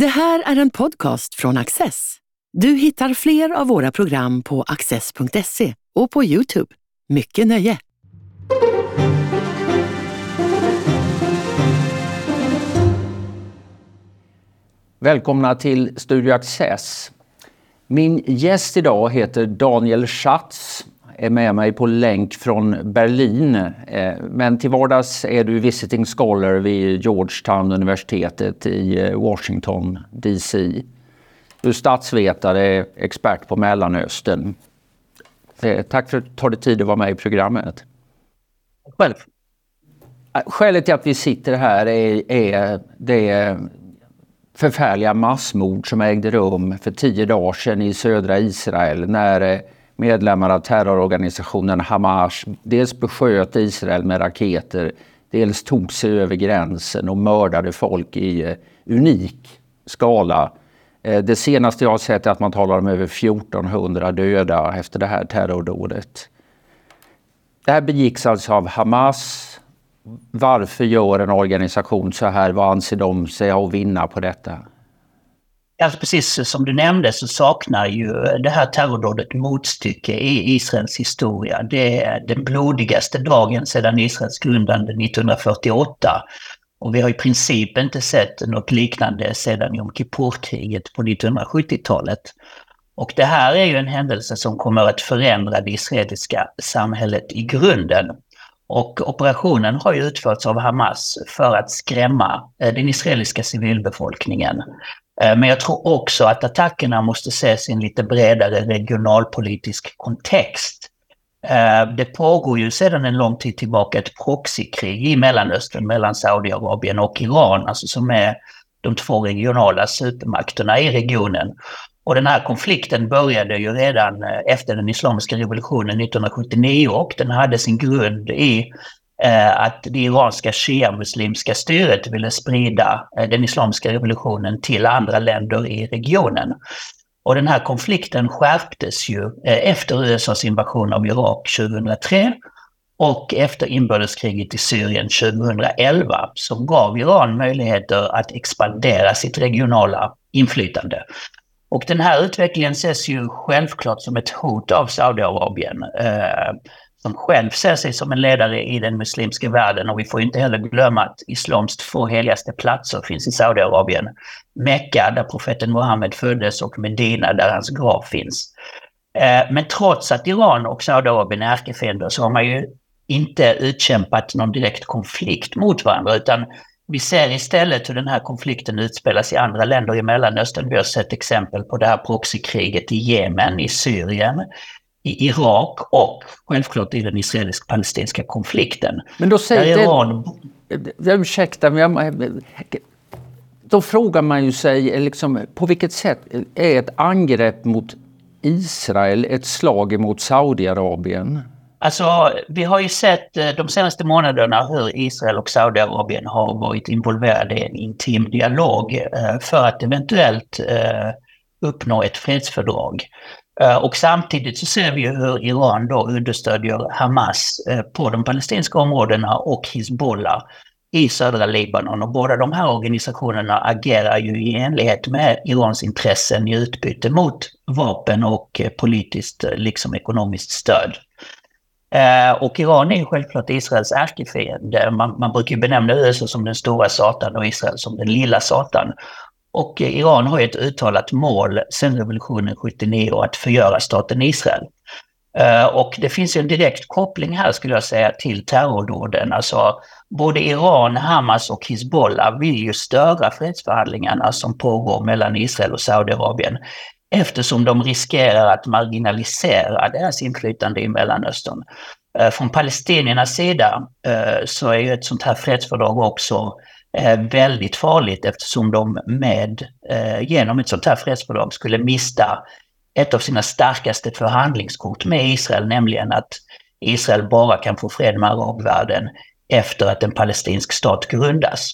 Det här är en podcast från Access. Du hittar fler av våra program på access.se och på Youtube. Mycket nöje! Välkomna till Studio Access. Min gäst idag heter Daniel Schatz är med mig på länk från Berlin. Eh, men till vardags är du visiting scholar vid Georgetown universitetet i eh, Washington DC. Du är statsvetare, expert på Mellanöstern. Eh, tack för att du tar dig tid att vara med i programmet. Själv. Skälet till att vi sitter här är, är det förfärliga massmord som ägde rum för tio dagar sedan i södra Israel när medlemmar av terrororganisationen Hamas dels besköt Israel med raketer, dels tog sig över gränsen och mördade folk i eh, unik skala. Eh, det senaste jag har sett är att man talar om över 1400 döda efter det här terrordådet. Det här begicks alltså av Hamas. Varför gör en organisation så här? Vad anser de sig ha att vinna på detta? Alltså precis som du nämnde så saknar ju det här terrordådet motstycke i Israels historia. Det är den blodigaste dagen sedan Israels grundande 1948. Och vi har i princip inte sett något liknande sedan Jom Kippur-kriget på 1970-talet. Och det här är ju en händelse som kommer att förändra det israeliska samhället i grunden. Och operationen har ju utförts av Hamas för att skrämma eh, den israeliska civilbefolkningen. Eh, men jag tror också att attackerna måste ses i en lite bredare regionalpolitisk kontext. Eh, det pågår ju sedan en lång tid tillbaka ett proxykrig i Mellanöstern mellan Saudiarabien och Iran, alltså som är de två regionala supermakterna i regionen. Och den här konflikten började ju redan eh, efter den islamiska revolutionen 1979 och den hade sin grund i Eh, att det iranska shia-muslimska styret ville sprida eh, den islamiska revolutionen till andra länder i regionen. Och den här konflikten skärptes ju eh, efter USAs invasion av Irak 2003 och efter inbördeskriget i Syrien 2011 som gav Iran möjligheter att expandera sitt regionala inflytande. Och den här utvecklingen ses ju självklart som ett hot av Saudiarabien eh, som själv ser sig som en ledare i den muslimska världen. Och vi får inte heller glömma att islams två heligaste platser finns i Saudiarabien. Mecka, där profeten Muhammed föddes, och Medina, där hans grav finns. Eh, men trots att Iran och Saudiarabien är ärkefiender så har man ju inte utkämpat någon direkt konflikt mot varandra, utan vi ser istället hur den här konflikten utspelas i andra länder i Mellanöstern. Vi har sett exempel på det här proxykriget i Jemen, i Syrien i Irak och självklart i den israelisk-palestinska konflikten. Men då säger Iran... det, ursäkta, men jag, då frågar man ju sig liksom, på vilket sätt är ett angrepp mot Israel ett slag mot Saudiarabien? Alltså, vi har ju sett eh, de senaste månaderna hur Israel och Saudiarabien har varit involverade i en intim dialog eh, för att eventuellt eh, uppnå ett fredsfördrag. Eh, och samtidigt så ser vi ju hur Iran då understödjer Hamas eh, på de palestinska områdena och Hizbollah i södra Libanon. Och båda de här organisationerna agerar ju i enlighet med Irans intressen i utbyte mot vapen och eh, politiskt liksom ekonomiskt stöd. Och Iran är ju självklart Israels ärkefiende. Man, man brukar benämna USA som den stora satan och Israel som den lilla satan. Och Iran har ju ett uttalat mål sedan revolutionen 79 att förgöra staten Israel. Eh, och det finns ju en direkt koppling här skulle jag säga till terrordåden. Alltså både Iran, Hamas och Hizbollah vill ju störa fredsförhandlingarna som pågår mellan Israel och Saudiarabien eftersom de riskerar att marginalisera deras inflytande i Mellanöstern. Eh, från palestiniernas sida eh, så är ju ett sånt här fredsfördrag också Eh, väldigt farligt eftersom de med, eh, genom ett sånt här fredsfördrag skulle mista ett av sina starkaste förhandlingskort med Israel, nämligen att Israel bara kan få fred med arabvärlden efter att en palestinsk stat grundas.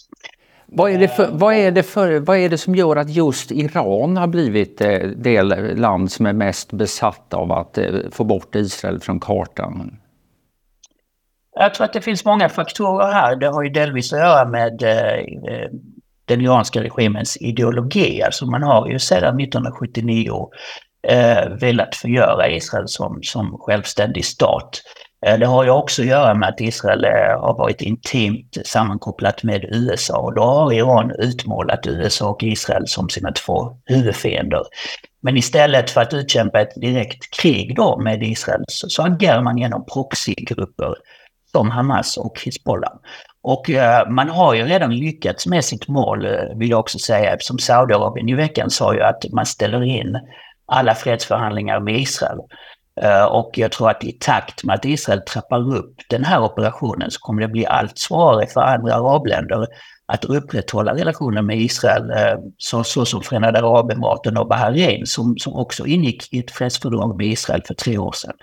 Vad är, det för, vad, är det för, vad är det som gör att just Iran har blivit eh, det land som är mest besatt av att eh, få bort Israel från kartan? Jag tror att det finns många faktorer här. Det har ju delvis att göra med eh, eh den iranska regimens ideologi. Alltså man har ju sedan 1979 eh, velat förgöra Israel som, som självständig stat. Eh, det har ju också att göra med att Israel eh, har varit intimt sammankopplat med USA och då har Iran utmålat USA och Israel som sina två huvudfiender. Men istället för att utkämpa ett direkt krig då med Israel så, så agerar man genom proxygrupper som Hamas och Hizbollah. Och eh, man har ju redan lyckats med sitt mål, eh, vill jag också säga, eftersom Saudiarabien i veckan sa ju att man ställer in alla fredsförhandlingar med Israel. Eh, och jag tror att i takt med att Israel trappar upp den här operationen så kommer det bli allt svårare för andra arabländer att upprätthålla relationer med Israel, eh, så, så som Förenade Arabemiraten och Bahrain som, som också ingick i ett fredsfördrag med Israel för tre år sedan.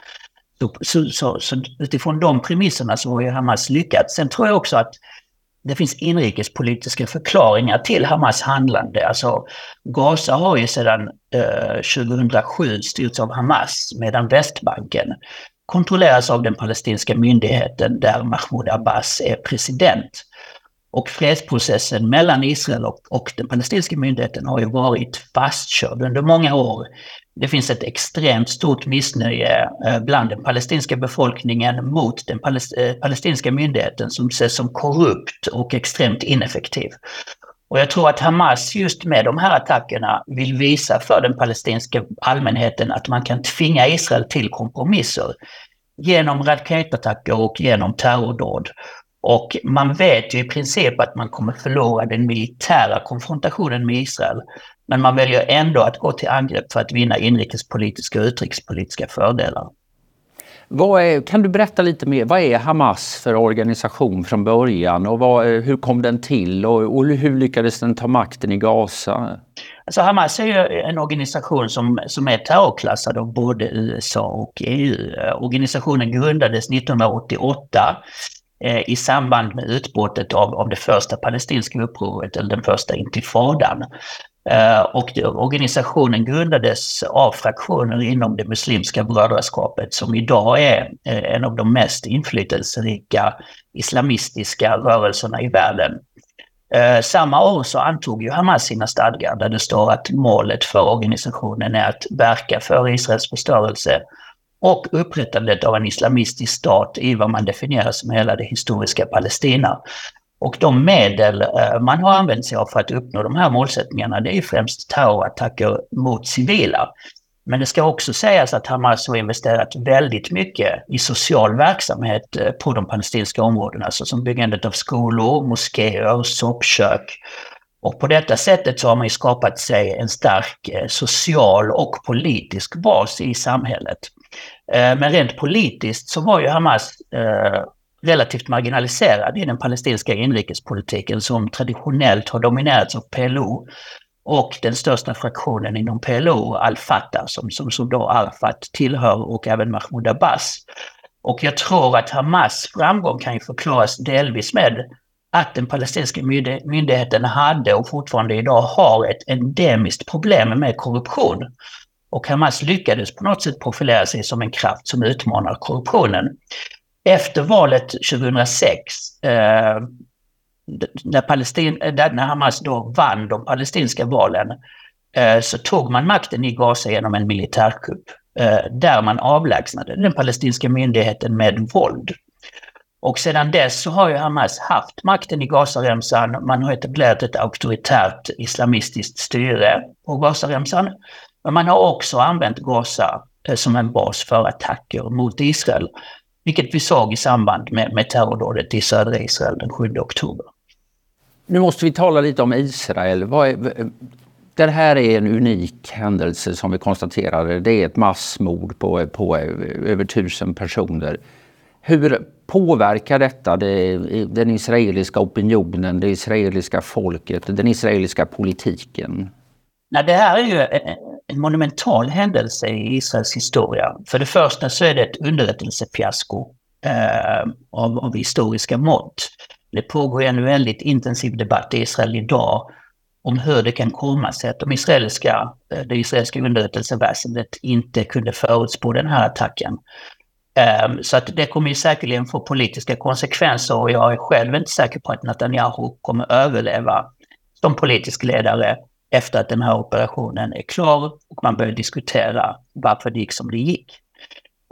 Så, så, så, utifrån de premisserna så har ju Hamas lyckats. Sen tror jag också att det finns inrikespolitiska förklaringar till Hamas handlande. Alltså, Gaza har ju sedan eh, 2007 styrts av Hamas medan Västbanken kontrolleras av den palestinska myndigheten där Mahmoud Abbas är president. Och fredsprocessen mellan Israel och, och den palestinska myndigheten har ju varit fastkörd under många år. Det finns ett extremt stort missnöje eh, bland den palestinska befolkningen mot den eh, palestinska myndigheten som ses som korrupt och extremt ineffektiv. Och jag tror att Hamas just med de här attackerna vill visa för den palestinska allmänheten att man kan tvinga Israel till kompromisser genom raketattacker och genom terrordåd. Och man vet ju i princip att man kommer förlora den militära konfrontationen med Israel. Men man väljer ändå att gå till angrepp för att vinna inrikespolitiska och utrikespolitiska fördelar. Är, kan du berätta lite mer, vad är Hamas för organisation från början och vad, hur kom den till och, och, hur lyckades den ta makten i Gaza? Alltså Hamas är ju en organisation som, som är terrorklassad av både USA och EU. Organisationen grundades 1988 Eh, i samband med utbrottet av, av det första palestinska upproret, eller den första intifadan. Eh, och organisationen grundades av fraktioner inom det muslimska brödraskapet som idag är eh, en av de mest inflytelserika islamistiska rörelserna i världen. Eh, samma år så antog ju Hamas sina stadgar där det står att målet för organisationen är att verka för Israels förstörelse och upprättandet av en islamistisk stat i vad man definierar som hela det historiska Palestina. Och de medel eh, man har använt sig av för att uppnå de här målsättningarna det är främst terrorattacker mot civila. Men det ska också sägas att Hamas har investerat väldigt mycket i social verksamhet eh, på de palestinska områdena, alltså såsom byggandet av skolor, moskéer, soppkök. Och på detta sättet så har man skapat sig en stark eh, social och politisk bas i samhället. Men rent politiskt så var ju Hamas relativt marginaliserad i den palestinska inrikespolitiken som traditionellt har dominerats av PLO och den största fraktionen inom PLO, al-Fatah, som, som, som då Arafat tillhör och även Mahmoud Abbas. Och jag tror att Hamas framgång kan ju förklaras delvis med att den palestinska myndigheten hade och fortfarande idag har ett endemiskt problem med korruption. Och Hamas lyckades på något sätt profilera sig som en kraft som utmanar korruptionen. Efter valet 2006, eh, när, Palestin, eh, när Hamas då vann de palestinska valen, eh, så tog man makten i Gaza genom en militärkupp. Eh, där man avlägsnade den palestinska myndigheten med våld. Och sedan dess så har ju Hamas haft makten i Gazaremsan. Man har etablerat ett auktoritärt islamistiskt styre på Gazaremsan. Men man har också använt Gaza eh, som en bas för attacker mot Israel. Vilket vi såg i samband med, med terrordådet i södra Israel den 7 oktober. Nu måste vi tala lite om Israel. Är, det här är en unik händelse som vi konstaterade. Det är ett massmord på, på över tusen personer. Hur påverkar detta det, den israeliska opinionen, det israeliska folket, den israeliska politiken? Nej, det här är ju en monumental händelse i Israels historia. För det första så är det ett underrättelsefiasko eh, av, av historiska mått. Det pågår en väldigt intensiv debatt i Israel idag om hur det kan komma sig att de israeliska, eh, det israeliska underrättelseväsendet inte kunde förutspå den här attacken. Um, så att det kommer ju säkerligen få politiska konsekvenser och jag är själv inte säker på att Netanyahu kommer överleva som politisk ledare efter att den här operationen är klar och man börjar diskutera varför det gick som det gick.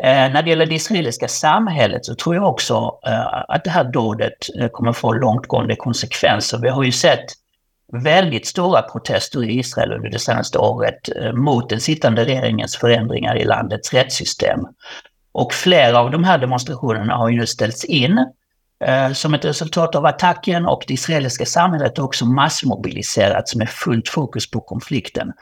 Eh, när det gäller det israeliska samhället så tror jag också eh, att det här dådet eh, kommer få långtgående konsekvenser. Vi har ju sett väldigt stora protester i Israel under det senaste året eh, mot den sittande regeringens förändringar i landets rättssystem. Och flera av de här demonstrationerna har ju nu ställts in Eh, som ett resultat av attacken och det israeliska samhället har också massmobiliserats med fullt fokus på konflikten.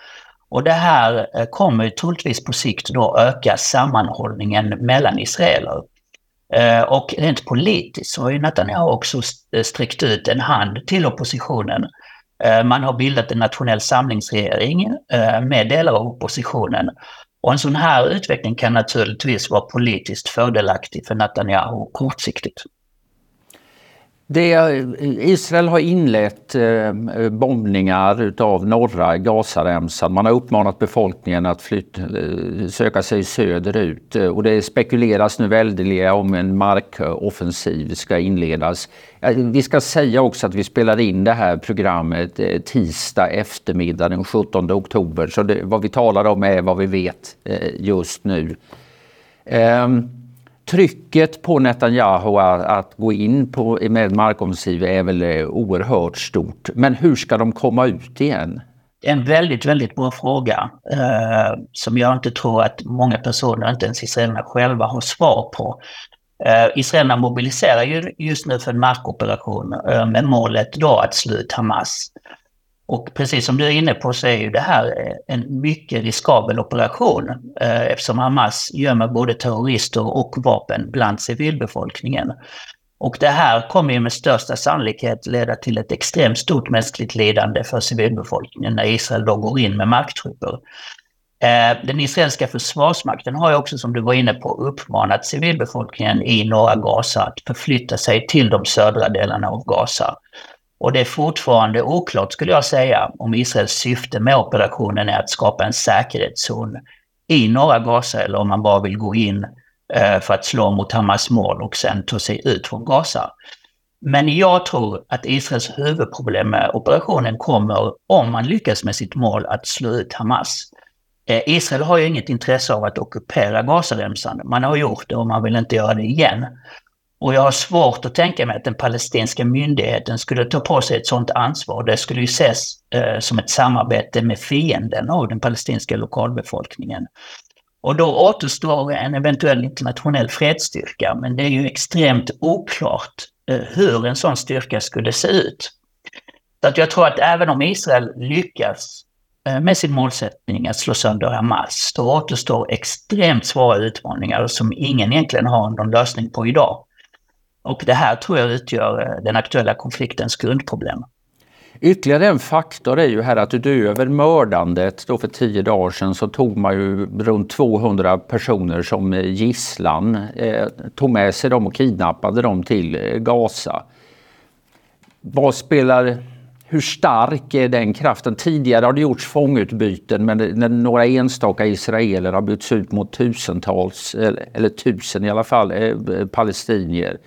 Och det här eh, kommer troligtvis på sikt då öka sammanhållningen mellan israeler. Eh, och rent politiskt så har ju Netanyahu också sträckt ut en hand till oppositionen. Man har bildat en nationell samlingsregering med delar av oppositionen. Och en sån här utveckling kan naturligtvis vara politiskt fördelaktig för Netanyahu kortsiktigt. Det, Israel har inlett eh, bombningar utav norra Gazaremsan. Man har uppmanat befolkningen att flyt, eh, söka sig söderut och det spekuleras nu väldigt om en markoffensiv ska inledas. Vi ska säga också att vi spelar in det här programmet eh, tisdag eftermiddag den 17 oktober. Så det, vad vi talar om är vad vi vet eh, just nu. Um, trycket på Netanyahu att, gå in på, med markoffensiv är väl eh, oerhört stort. Men hur ska de komma ut igen? En väldigt, väldigt bra fråga eh, som jag inte tror att många personer, inte ens israelerna själva, har svar på. Eh, israelerna mobiliserar ju just nu för en markoperation eh, med målet då att slå ut Hamas. Och precis som du är inne på så är ju det här en mycket riskabel operation eh, eftersom Hamas gömmer både terrorister och vapen bland civilbefolkningen. Och det här kommer ju med största sannolikhet leda till ett extremt stort mänskligt lidande för civilbefolkningen när Israel då går in med marktrupper. Eh, den israeliska försvarsmakten har ju också, som du var inne på, uppmanat civilbefolkningen i norra Gaza att förflytta sig till de södra delarna av Gaza. Och det är fortfarande oklart skulle jag säga om Israels syfte med operationen är att skapa en säkerhetszon i norra Gaza eller om man bara vill gå in eh, för att slå mot Hamas mål och sen ta sig ut från Gaza. Men jag tror att Israels huvudproblem med operationen kommer om man lyckas med sitt mål att slå ut Hamas. Eh, Israel har ju inget intresse av att ockupera Gazaremsan. Man har gjort det och man vill inte göra det igen. Och jag har svårt att tänka mig att den palestinska myndigheten skulle ta på sig ett sådant ansvar. Det skulle ju ses eh, som ett samarbete med fienden av den palestinska lokalbefolkningen. Och då återstår en eventuell internationell fredsstyrka, men det är ju extremt oklart eh, hur en sån styrka skulle se ut. Så att jag tror att även om Israel lyckas eh, med sin målsättning att slå sönder Hamas, då återstår extremt svåra utmaningar som ingen egentligen har någon lösning på idag. Och det här tror jag utgör eh, den aktuella konfliktens grundproblem. Ytterligare en faktor är ju här att utöver mördandet då för tio dagar sedan så tog man ju runt 200 personer som eh, gisslan. Eh, tog med sig dem och kidnappade dem till eh, Gaza. Vad spelar, hur stark är den kraften? Tidigare har det gjorts fångutbyten men när några enstaka israeler har bytts ut mot tusentals, eller, eller tusen i alla fall, eh, palestinier.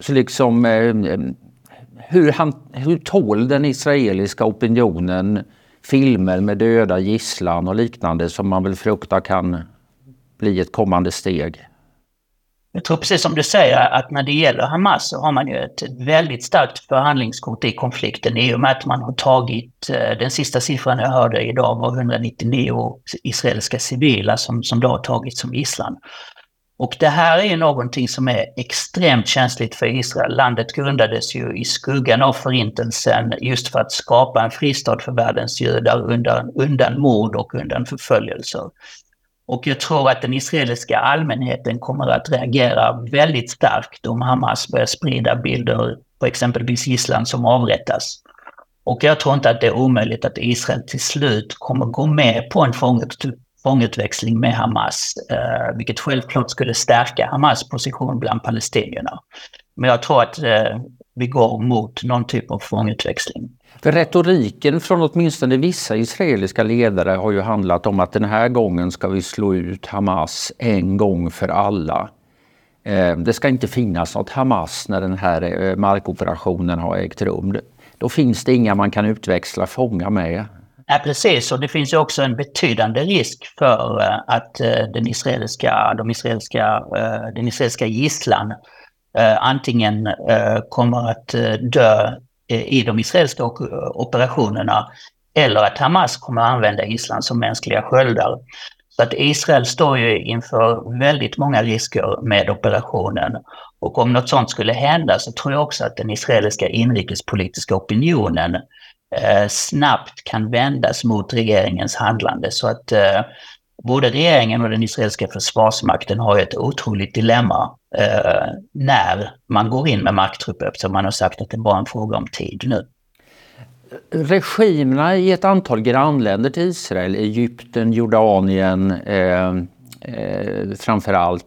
Så liksom, eh, hur, han, hur tål den israeliska opinionen filmer med döda gisslan och liknande som man väl fruktar kan bli ett kommande steg? Jag tror precis som du säger att när det gäller Hamas så har man ju ett väldigt starkt förhandlingskort i konflikten i och med att man har tagit, eh, den sista siffran jag hörde idag var 199 israeliska civila som, som då har tagits som gisslan. Och det här är någonting som är extremt känsligt för Israel. Landet grundades ju i skuggan av förintelsen just för att skapa en fristad för världens judar undan, undan mord och undan förföljelser. Och jag tror att den israeliska allmänheten kommer att reagera väldigt starkt om Hamas börjar sprida bilder på exempelvis gisslan som avrättas. Och jag tror inte att det är omöjligt att Israel till slut kommer gå med på en fångutväxling med Hamas, eh, vilket självklart skulle stärka Hamas position bland palestinierna. Men jag tror att eh, vi går mot någon typ av fångutväxling. För retoriken från åtminstone vissa israeliska ledare har ju handlat om att den här gången ska vi slå ut Hamas en gång för alla. Eh, det ska inte finnas något Hamas när den här eh, markoperationen har ägt rum. då finns det inga man kan utväxla fångar med. Ja, precis, och det finns ju också en betydande risk för eh, att eh, den israeliska, de israeliska, eh, den israeliska gisslan antingen kommer att dö i de israeliska operationerna eller att Hamas kommer att använda gisslan som mänskliga sköldar. Så att Israel står ju inför väldigt många risker med operationen. Och om något sånt skulle hända så tror jag också att den israeliska inrikespolitiska opinionen Eh, snabbt kan vändas mot regeringens handlande. Så att eh, både regeringen och den israeliska försvarsmakten har ett otroligt dilemma eh, när man går in med marktrupper eftersom man har sagt att det är bara en fråga om tid nu regimerna i ett antal grannländer till Israel, Egypten, Jordanien eh, eh, framför allt,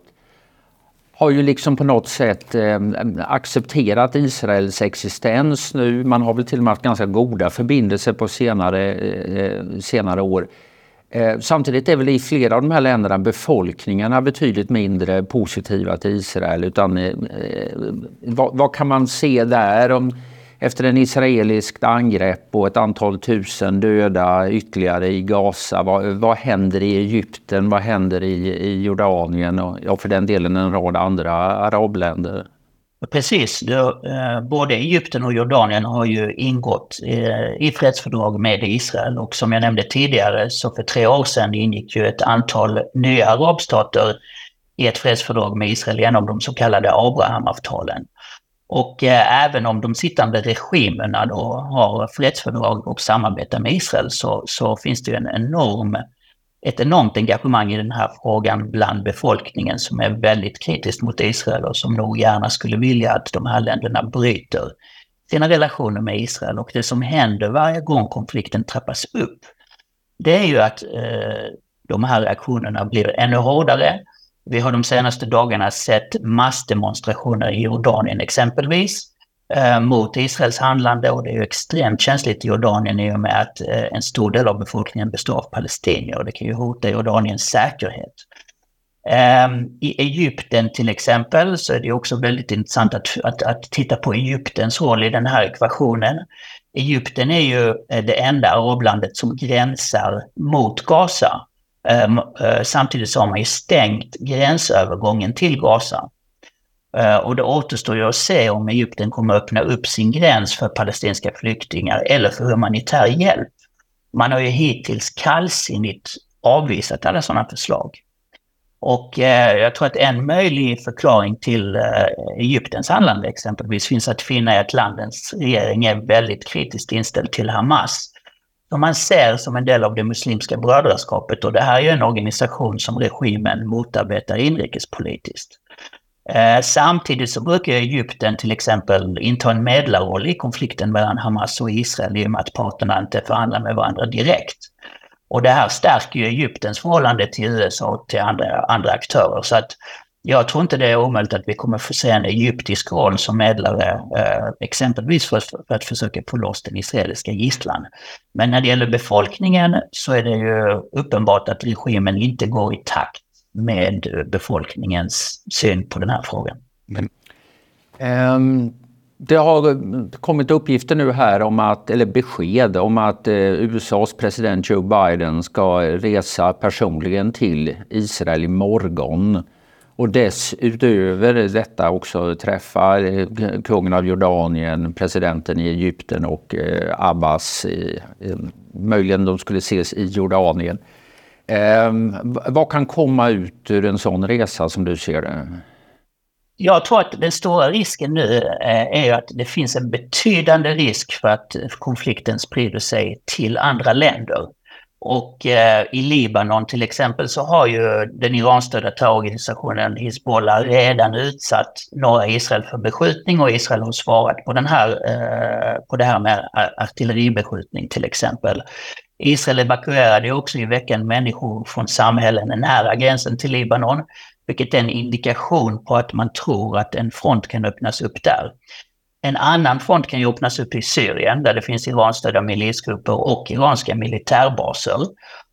har ju liksom på något sätt eh, accepterat Israels existens nu. Man har väl till och med haft ganska goda förbindelser på senare, eh, eh, senare år. Eh, samtidigt är väl i flera av de här länderna befolkningarna betydligt mindre positiva till Israel. Utan, eh, eh vad, vad, kan man se där? om efter en israeliskt angrepp och ett antal tusen döda ytterligare i Gaza. Vad, vad händer i Egypten? Vad händer i, i Jordanien och ja, för den delen en rad andra arabländer? Precis. då, eh, både Egypten och Jordanien har ju ingått eh, i fredsfördrag med Israel och som jag nämnde tidigare så för tre år sedan ingick ju ett antal nya arabstater i ett fredsfördrag med Israel genom de så kallade Abrahamavtalen. Och eh, även om de sittande regimerna då har fredsfördrag och samarbetar med Israel så, så finns det ju en enorm, ett enormt engagemang i den här frågan bland befolkningen som är väldigt kritiskt mot Israel och som nog gärna skulle vilja att de här länderna bryter sina relationer med Israel. Och det som händer varje gång konflikten trappas upp, det är ju att eh, de här reaktionerna blir ännu hårdare vi har de senaste dagarna sett massdemonstrationer i Jordanien exempelvis eh, mot Israels handlande och det är ju extremt känsligt i Jordanien i och med att eh, en stor del av befolkningen består av palestinier och det kan ju hota Jordaniens säkerhet. Ehm, I Egypten till exempel så är det också väldigt intressant att, att, att, titta på Egyptens roll i den här ekvationen. Egypten är ju eh, det enda arablandet som gränsar mot Gaza. Ehm, eh, samtidigt så har man ju stängt gränsövergången till Gaza. Eh, och det återstår ju att se om Egypten kommer att öppna upp sin gräns för palestinska flyktingar eller för humanitär hjälp. Man har ju hittills kallsinnigt avvisat alla sådana förslag. Och eh, jag tror att en möjlig förklaring till eh, Egyptens handlande exempelvis finns att finna i att landets regering är väldigt kritiskt inställd till Hamas som man ser som en del av det muslimska brödraskapet och det här är ju en organisation som regimen motarbetar inrikespolitiskt. Eh, samtidigt så brukar Egypten till exempel inta en medlarroll i konflikten mellan Hamas och Israel i och med att parterna inte förhandlar med varandra direkt. Och det här stärker ju Egyptens förhållande till USA och till andra, andra aktörer. Så att jag tror inte det är omöjligt att vi kommer få se en egyptisk roll som medlare, eh, exempelvis för, för, att försöka få loss den israeliska gisslan. Men när det gäller befolkningen så är det ju uppenbart att regimen inte går i takt med eh, befolkningens syn på den här frågan. Men, um, det har kommit uppgifter nu här om att, eller besked om att eh, USAs president Joe Biden ska resa personligen till Israel imorgon och dessutöver detta också träffa eh, kungen av Jordanien, presidenten i Egypten och eh, Abbas. Möjligen de skulle ses i Jordanien. Ehm, vad kan komma ut ur en sån resa som du ser det? Jag tror att den stora risken nu eh, är att det finns en betydande risk för att konflikten sprider sig till andra länder. Och eh, i Libanon till exempel så har ju den Iranstödda terrororganisationen Hizbollah redan utsatt norra Israel för beskjutning och Israel har svarat på, den här, eh, på det här med artilleribeskjutning till exempel. Israel evakuerade också i veckan människor från samhällen nära gränsen till Libanon, vilket är en indikation på att man tror att en front kan öppnas upp där. En annan front kan ju öppnas upp i Syrien där det finns Iranstödda milisgrupper och iranska militärbaser.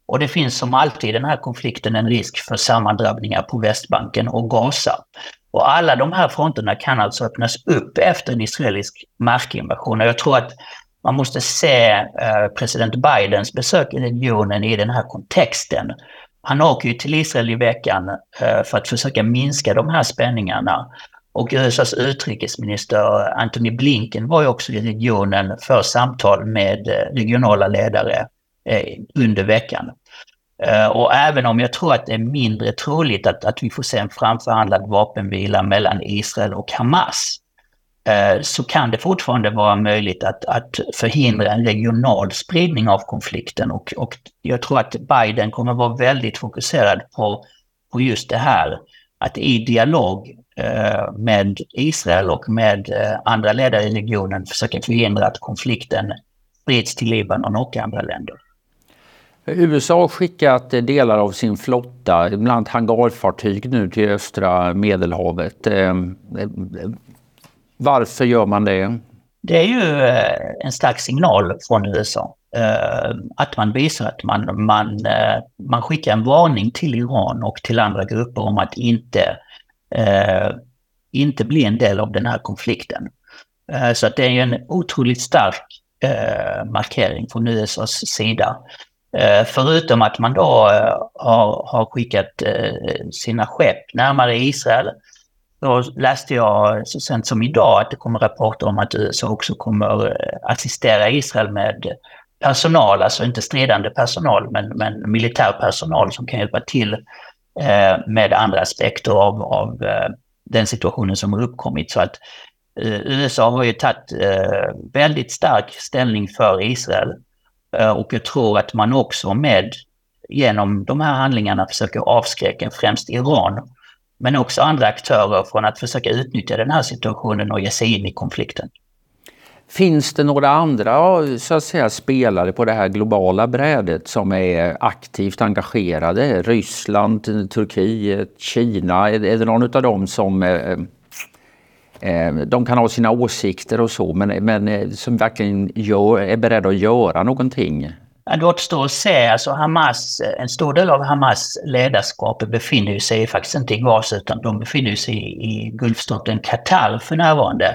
Och det finns som alltid i den här konflikten en risk för sammandrabbningar på Västbanken och Gaza. Och alla de här fronterna kan alltså öppnas upp efter en israelisk markinvasion. Och jag tror att man måste se eh, president Bidens besök i regionen i den här kontexten. Han åker ju till Israel i veckan eh, för att försöka minska de här spänningarna. Och USAs utrikesminister Antony Blinken var ju också i regionen för samtal med eh, regionala ledare eh, under veckan. Eh, och även om jag tror att det är mindre troligt att, att vi får se en framförhandlad vapenvila mellan Israel och Hamas, så kan det fortfarande vara möjligt att, att förhindra en regional spridning av konflikten. Och, och jag tror att Biden kommer vara väldigt fokuserad på, på just det här. Att i dialog med Israel och med eh, andra ledare i regionen försöka förhindra att konflikten sprids till Libanon och andra länder. USA har skickat delar av sin flotta, bland annat hangarfartyg nu till östra Medelhavet. Varför gör man det? Det är ju eh, en stark signal från USA. Eh, att man visar att man, man, eh, man skickar en varning till Iran och till andra grupper om att inte, Eh, inte bli en del av den här konflikten. Eh, så att det är ju en otroligt stark eh, markering från USAs sida. Förutom att man då har, har skickat sina skepp närmare Israel då läste jag så sent som idag att det kommer rapporter om att USA också kommer assistera Israel med personal, alltså inte stridande personal, men, men militär personal som kan hjälpa till Eh, med andra aspekter av, av eh, den situationen som har uppkommit. Så att eh, USA har ju tagit väldigt stark ställning för Israel och jag tror att man också med genom de här handlingarna försöker avskräcka främst Iran men också andra aktörer från att försöka utnyttja den här situationen och ge sig in i konflikten. Finns det några andra så att säga, spelare på det här globala brädet som är aktivt engagerade? Ryssland, Turkiet, Kina? Är det någon av dem som eh, eh, de kan ha sina åsikter och så men, men eh, som verkligen gör, är beredda att göra någonting? Det återstår att se. Alltså Hamas, eh, en stor del av Hamas ledarskap befinner sig faktiskt inte i Gaza utan de befinner sig i, i Gulfstaten Qatar för närvarande.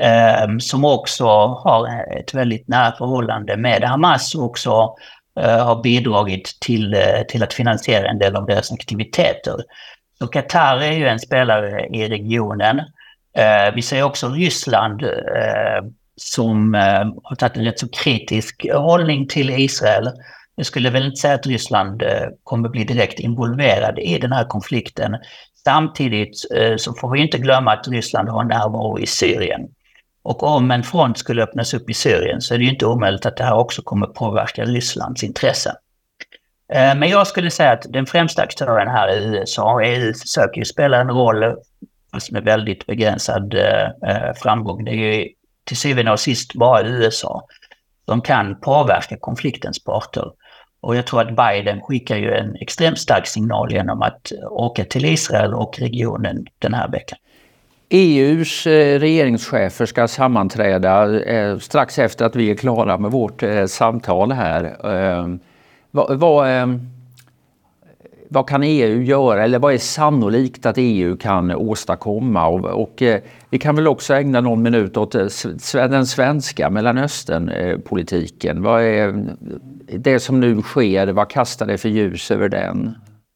Eh, som också har ett väldigt nära förhållande med Hamas och också eh, har bidragit till, eh, till att finansiera en del av deras aktiviteter. Så Qatar är ju en spelare i regionen. Eh, vi ser också Ryssland eh, som eh, har tagit en rätt så kritisk hållning till Israel. Jag skulle väl inte säga att Ryssland eh, kommer bli direkt involverad i den här konflikten. Samtidigt eh, så får vi inte glömma att Ryssland har närvaro i Syrien. Och om en front skulle öppnas upp i Syrien så är det ju inte omöjligt att det här också kommer påverka Rysslands intressen. Eh, men jag skulle säga att den främsta aktören här är USA. EU försöker ju spela en roll, fast med väldigt begränsad eh, eh, framgång. Det är ju till syvende och sist bara USA som kan påverka konfliktens parter. Och jag tror att Biden skickar ju en extremt stark signal genom att åka till Israel och regionen den här veckan. EUs eh, regeringschefer ska sammanträda eh, strax efter att vi är klara med vårt eh, samtal här. Ehm, vad, vad, ehm, vad kan EU göra eller vad är sannolikt att EU kan åstadkomma? Och, och vi kan väl också ägna någon minut åt den svenska Mellanösternpolitiken. Vad är det som nu sker, vad kastar det för ljus över den?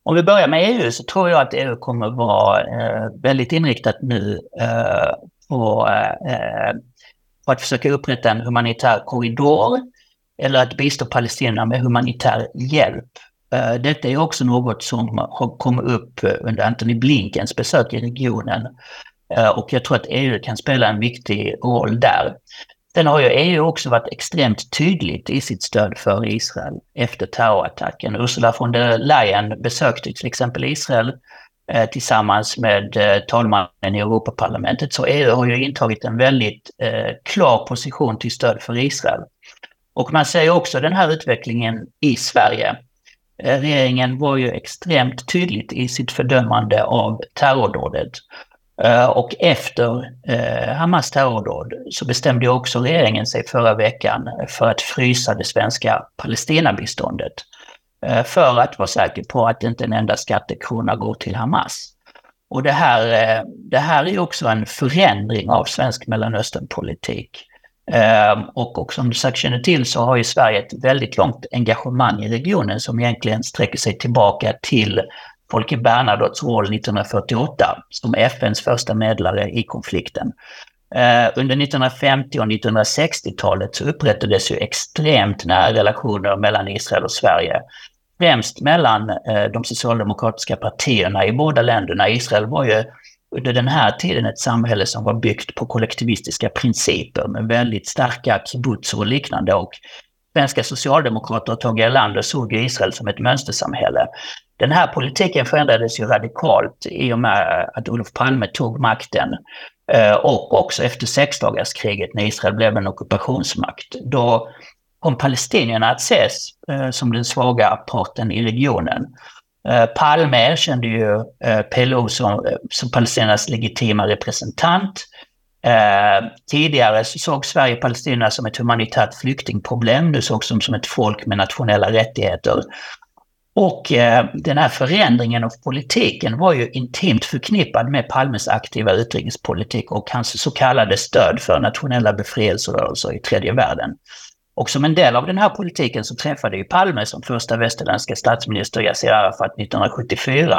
Om vi börjar med EU så tror jag att EU kommer vara eh, väldigt inriktat nu eh, på, eh, på att försöka upprätta en humanitär korridor eller att bistå Palestina med humanitär hjälp Eh, detta är också något som har kommit upp under Antony Blinkens besök i regionen. Eh, och jag tror att EU kan spela en viktig roll där. Sen har ju EU också varit extremt tydligt i sitt stöd för Israel efter terrorattacken. Ursula von der Leyen besökte till exempel Israel eh, tillsammans med eh, talmannen i Europaparlamentet. Så EU har ju intagit en väldigt eh, klar position till stöd för Israel. Och man ser ju också den här utvecklingen i Sverige. Regeringen var ju extremt tydligt i sitt fördömande av terrordådet. Eh, och efter eh, Hamas terrordåd så bestämde också regeringen sig förra veckan för att frysa det svenska Palestinabiståndet. Eh, för att vara säker på att inte en enda skattekrona går till Hamas. Och det här, det här är också en förändring av svensk Mellanösternpolitik. Och, och, som du säkert känner till så har ju Sverige ett väldigt långt engagemang i regionen som egentligen sträcker sig tillbaka till Folke Bernadottes roll 1948 som FNs första medlare i konflikten. Eh, under 1950 och 1960-talet så upprättades ju extremt nära relationer mellan Israel och Sverige. Främst mellan eh, de socialdemokratiska partierna i båda länderna. Israel var ju under den här tiden ett samhälle som var byggt på kollektivistiska principer med väldigt starka kibbutz och liknande. Och svenska socialdemokrater och Tage Erlander såg Israel som ett mönstersamhälle. Den här politiken förändrades ju radikalt i och med att Olof Palme tog makten eh, och också efter sexdagarskriget när Israel blev en ockupationsmakt. Då kom palestinierna att ses eh, som den svaga parten i regionen. Eh, Palme erkände ju PLO som, som palestiniernas legitima representant. tidigare så såg Sverige palestinierna som ett humanitärt flyktingproblem. Nu sågs de som ett folk med nationella rättigheter. Och eh, den här förändringen av politiken var ju intimt förknippad med Palmes aktiva utrikespolitik och hans så kallade stöd för nationella befrielserörelser i tredje världen. Och som en del av den här politiken så träffade ju Palme som första västerländska statsminister Yassir Arafat 1974.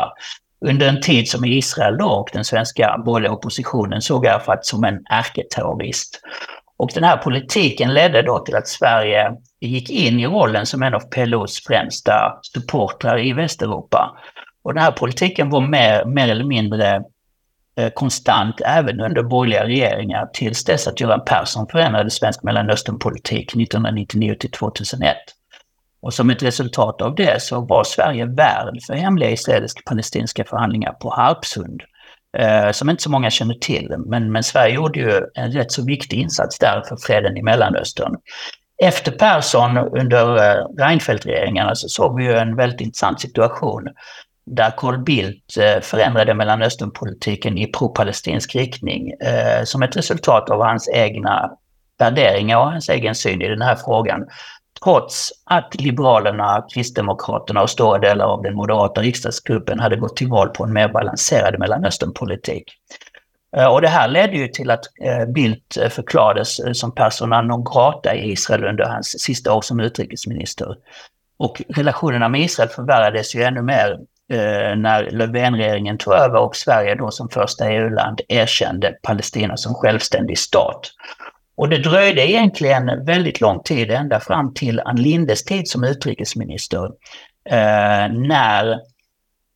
Under en tid som Israel då och den svenska borgerliga oppositionen såg Arafat som en ärketerrorist. Och den här politiken ledde då till att Sverige gick in i rollen som en av PLOs främsta supportrar i Västeuropa. Och den här politiken var mer, mer eller mindre Eh, konstant även under borgerliga regeringar tills dess att Göran Persson förändrade svensk Mellanösternpolitik 1999 till 2001. Och som ett resultat av det så var Sverige värd för hemliga israelisk-palestinska förhandlingar på Harpsund. Eh, som inte så många känner till, men, men Sverige gjorde ju en rätt så viktig insats där för freden i Mellanöstern. Efter Persson under eh, Reinfeldt-regeringarna så alltså, såg vi ju en väldigt intressant situation där Carl Bildt eh, förändrade Mellanösternpolitiken i pro-palestinsk riktning eh, som ett resultat av hans egna värderingar och hans egen syn i den här frågan. Trots att Liberalerna, Kristdemokraterna och stora delar av den moderata riksdagsgruppen hade gått till val på en mer balanserad Mellanösternpolitik. Eh, och det här ledde ju till att eh, Bildt eh, förklarades som persona non grata i Israel under hans sista år som utrikesminister. Och relationerna med Israel förvärrades ju ännu mer när Löfven-regeringen tog över och Sverige då som första EU-land erkände Palestina som självständig stat. Och det dröjde egentligen väldigt lång tid, ända fram till Ann Lindes tid som utrikesminister, när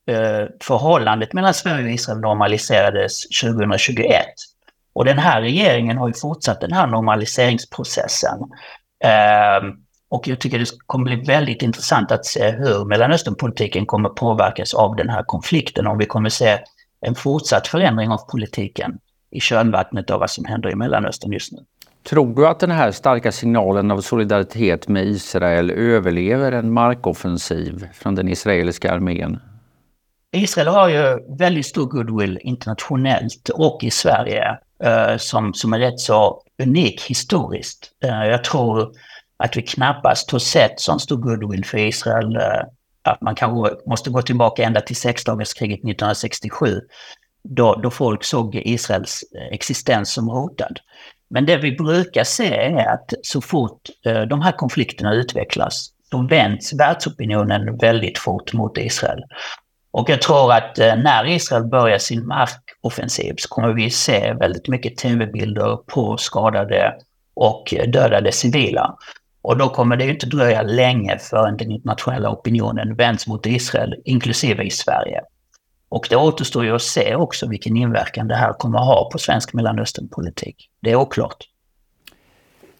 Eh, förhållandet mellan Sverige och Israel normaliserades 2021. Och den här regeringen har ju fortsatt den här normaliseringsprocessen. Ehm, och jag tycker det kommer bli väldigt intressant att se hur Mellanösternpolitiken kommer påverkas av den här konflikten. Om vi kommer se en fortsatt förändring av politiken i kölvattnet av vad som händer i Mellanöstern just nu. Tror du att den här starka signalen av solidaritet med Israel överlever en markoffensiv från den israeliska armén? Israel har ju väldigt stor goodwill internationellt och i Sverige eh, som, som är rätt så unik historiskt. Eh, jag tror att vi knappast har sett sån stor goodwill för Israel. Eh, att man kanske måste gå tillbaka ända till sexdagarskriget 1967. Då, då folk såg Israels eh, existens som hotad. Men det vi brukar se är att så fort eh, de här konflikterna utvecklas, då vänds världsopinionen väldigt fort mot Israel. Och jag tror att eh, när Israel börjar sin markoffensiv så kommer vi se väldigt mycket tv-bilder på skadade och dödade civila. Och då kommer det inte dröja länge förrän den internationella opinionen vänds mot Israel, inklusive i Sverige. Och det återstår ju att se också vilken inverkan det här kommer att ha på svensk Mellanösternpolitik. Det är oklart.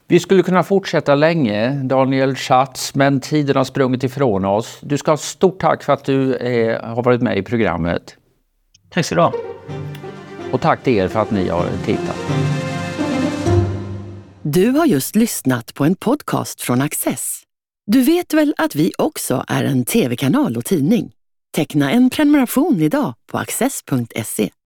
Vi skulle kunna fortsätta länge, Daniel Schatz, men tiden har sprungit ifrån oss. Du ska ha stort tack för att du är, eh, har varit med i programmet. Tack så du ha. Och tack till er för att ni har tittat. Du har just lyssnat på en podcast från Access. Du vet väl att vi också är en tv-kanal och tidning? Teckna en prenumeration idag på access.se.